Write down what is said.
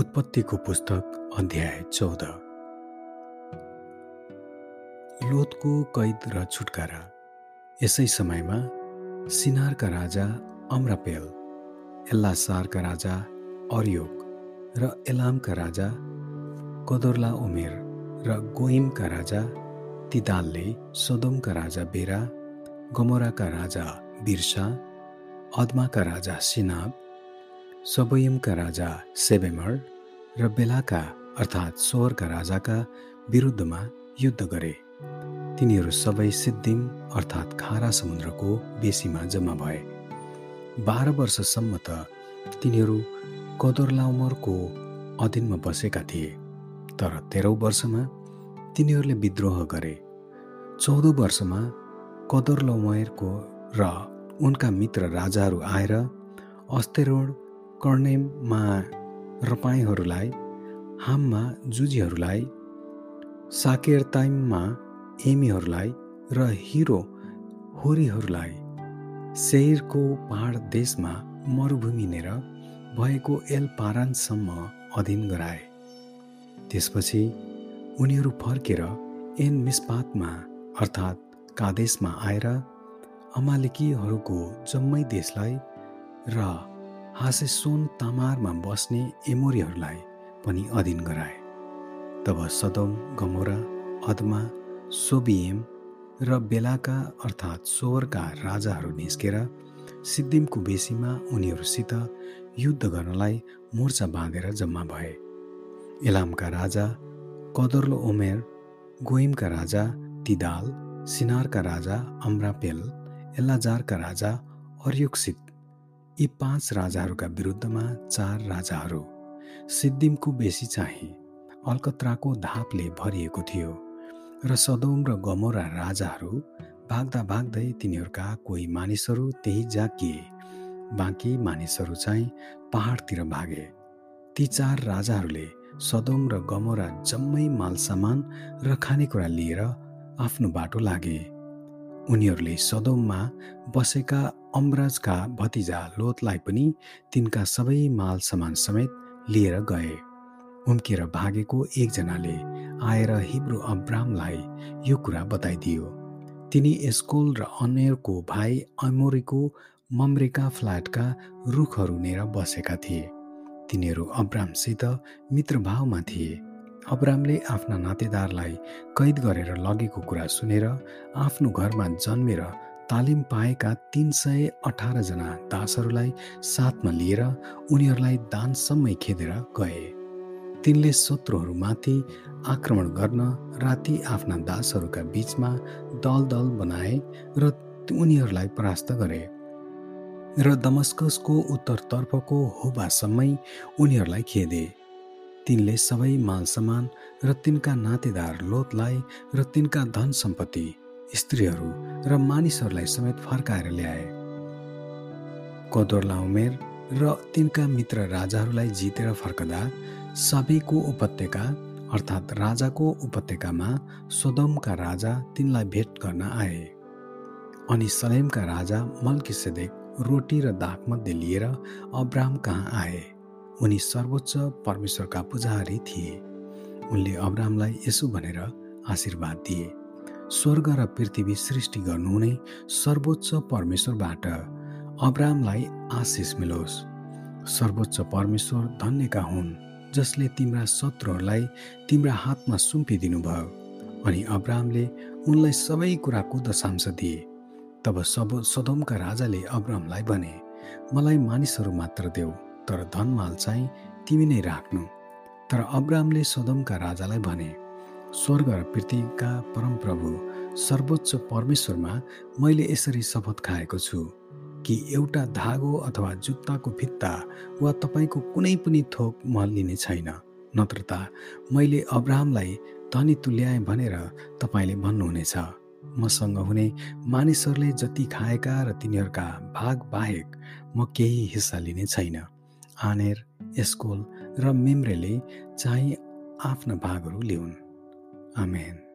उत्पत्तिको पुस्तक अध्याय चौध। लोतको कैद र छुटकारा। यसै समयमा सिनारका राजा अम्रापेल एल्लासारका राजा अर्योग र एलामका राजा कदोर्ला उमेर र गोइमका राजा तिदालले सदोमका राजा बेरा गमोराका राजा बिर्सा अदमाका राजा सिनाब सबयमका राजा सेबेमर र बेलाका अर्थात् सोहरका राजाका विरुद्धमा युद्ध गरे। तिनीहरू सबै सिद्धिम अर्थात् खारा समुद्रको बेसीमा जम्मा भए। बाह्र वर्षसम्म त तिनीहरू कदोरलाउमरको अधीनमा बसेका थिए तर तेह्रौँ वर्षमा तिनीहरूले विद्रोह गरे। चौध वर्षमा कदोरलौमरको र उनका मित्र राजाहरू आएर अस्तेरोड कर्णेममा रपाईँहरूलाई हाममा जुजीहरूलाई साकेरताइममा एमीहरूलाई र हिरो होरीहरूलाई सेयरको पहाड देशमा मरुभूमिनेर भएको एल पारानसम्म अधीन गराए। त्यसपछि उनीहरू फर्केर एन मिसपातमा अर्थात् कादेशमा आएर अमालेकीहरूको जम्मै देशलाई र हासेसोन तामारमा बस्ने एमोरीहरूलाई पनि अधीन गराए। तब सदम गमोरा अदमा सोबिएम र बेलाका अर्थात् सोवरका राजाहरू निस्केर सिद्धिमको बेसीमा उनीहरूसित युद्ध गर्नलाई मोर्चा बाँधेर जम्मा भए। इलामका राजा कदर्लो ओमेर गोइमका राजा तिदाल सिनारका राजा अम्रापेल एल्लाजारका राजा अर्युक्सित यी पाँच राजाहरूका विरुद्धमा चार राजाहरू सिद्धिमको बेसी चाहिँ अलकत्राको धापले भरिएको थियो र सदोम र गमोरा राजाहरू भाग्दा भाग्दै तिनीहरूका कोही मानिसहरू त्यही जाकिए बाँकी मानिसहरू चाहिँ पहाडतिर भागे। ती चार राजाहरूले सदोम र गमोरा जम्मै मालसामान र खानेकुरा लिएर आफ्नो बाटो लागे। उनीहरूले सदोममा बसेका अमराजका भतिजा लोतलाई पनि तिनका सबै माल सामान समेत लिएर गए। उम्किएर भागेको एकजनाले आएर हिब्रू अब्रामलाई यो कुरा बताइदियो। तिनी एस्कोल र अनेरको भाइ अमोरीको मम्रेका फ्ल्याटका रुखहरू नेर बसेका थिए। तिनीहरू अब्रामसित मित्रभावमा थिए। अब्रामले आफ्ना नातेदारलाई कैद गरेर लगेको कुरा सुनेर आफ्नो घरमा जन्मेर तालिम पाएका तिन सय अठारजना दासहरूलाई साथमा लिएर उनीहरूलाई दानसम्मै खेदेर गए। तिनले शत्रुहरूमाथि आक्रमण गर्न राति आफ्ना दासहरूका बिचमा दल दल बनाए र उनीहरूलाई परास्त गरे र दमस्कसको उत्तरतर्फको होबासम्मै उनीहरूलाई खेदे। तिनले सबै मालसामान र तिनका नातेदार लोतलाई र तिनका धन सम्पत्ति स्त्रीहरू र मानिसहरूलाई समेत फर्काएर ल्याए। कोदोर्ला उमेर र तिनका मित्र राजाहरूलाई जितेर फर्कदा सबैको उपत्यका अर्थात् राजाको उपत्यकामा सोदमका राजा तिनलाई भेट गर्न आए। अनि सलेमका राजा मल्किसेदेक रोटी र दागमध्ये लिएर अब्राम कहाँ आए। उनी सर्वोच्च परमेश्वरका पुजारी थिए। उनले अब्रामलाई यसो भनेर आशीर्वाद दिए स्वर्ग र पृथ्वी सृष्टि गर्नुहुने सर्वोच्च परमेश्वरबाट अब्रामलाई आशिष मिलोस्। सर्वोच्च परमेश्वर धन्यका हुन् जसले तिम्रा शत्रुहरूलाई तिम्रा हातमा सुम्पिदिनु भयो अनि अब्रामले उनलाई सबै कुराको दशांश दिए। तब सब सदोमका राजाले अब्रामलाई भने मलाई मानिसहरू मात्र देऊ। तर धनमाल चाहिँ तिमी नै राख्नु। तर अब्रामले सदोमका राजालाई भने स्वर्ग र पृथ्वीका परमप्रभु सर्वोच्च परमेश्वरमा मैले यसरी शपथ खाएको छु कि एउटा धागो अथवा जुत्ताको भित्ता वा तपाईँको कुनै पनि थोक म लिने छैन। नत्र त मैले अब्राहमलाई धनी तुल्याएँ भनेर तपाईँले भन्नुहुनेछ। मसँग हुने मानिसहरूले जति खाएका र तिनीहरूका भाग बाहेक म केही हिस्सा लिने छैन। आनेर एस्कोल र मेम्रेले चाहिँ आफ्ना भागहरू ल्याउन् Amen.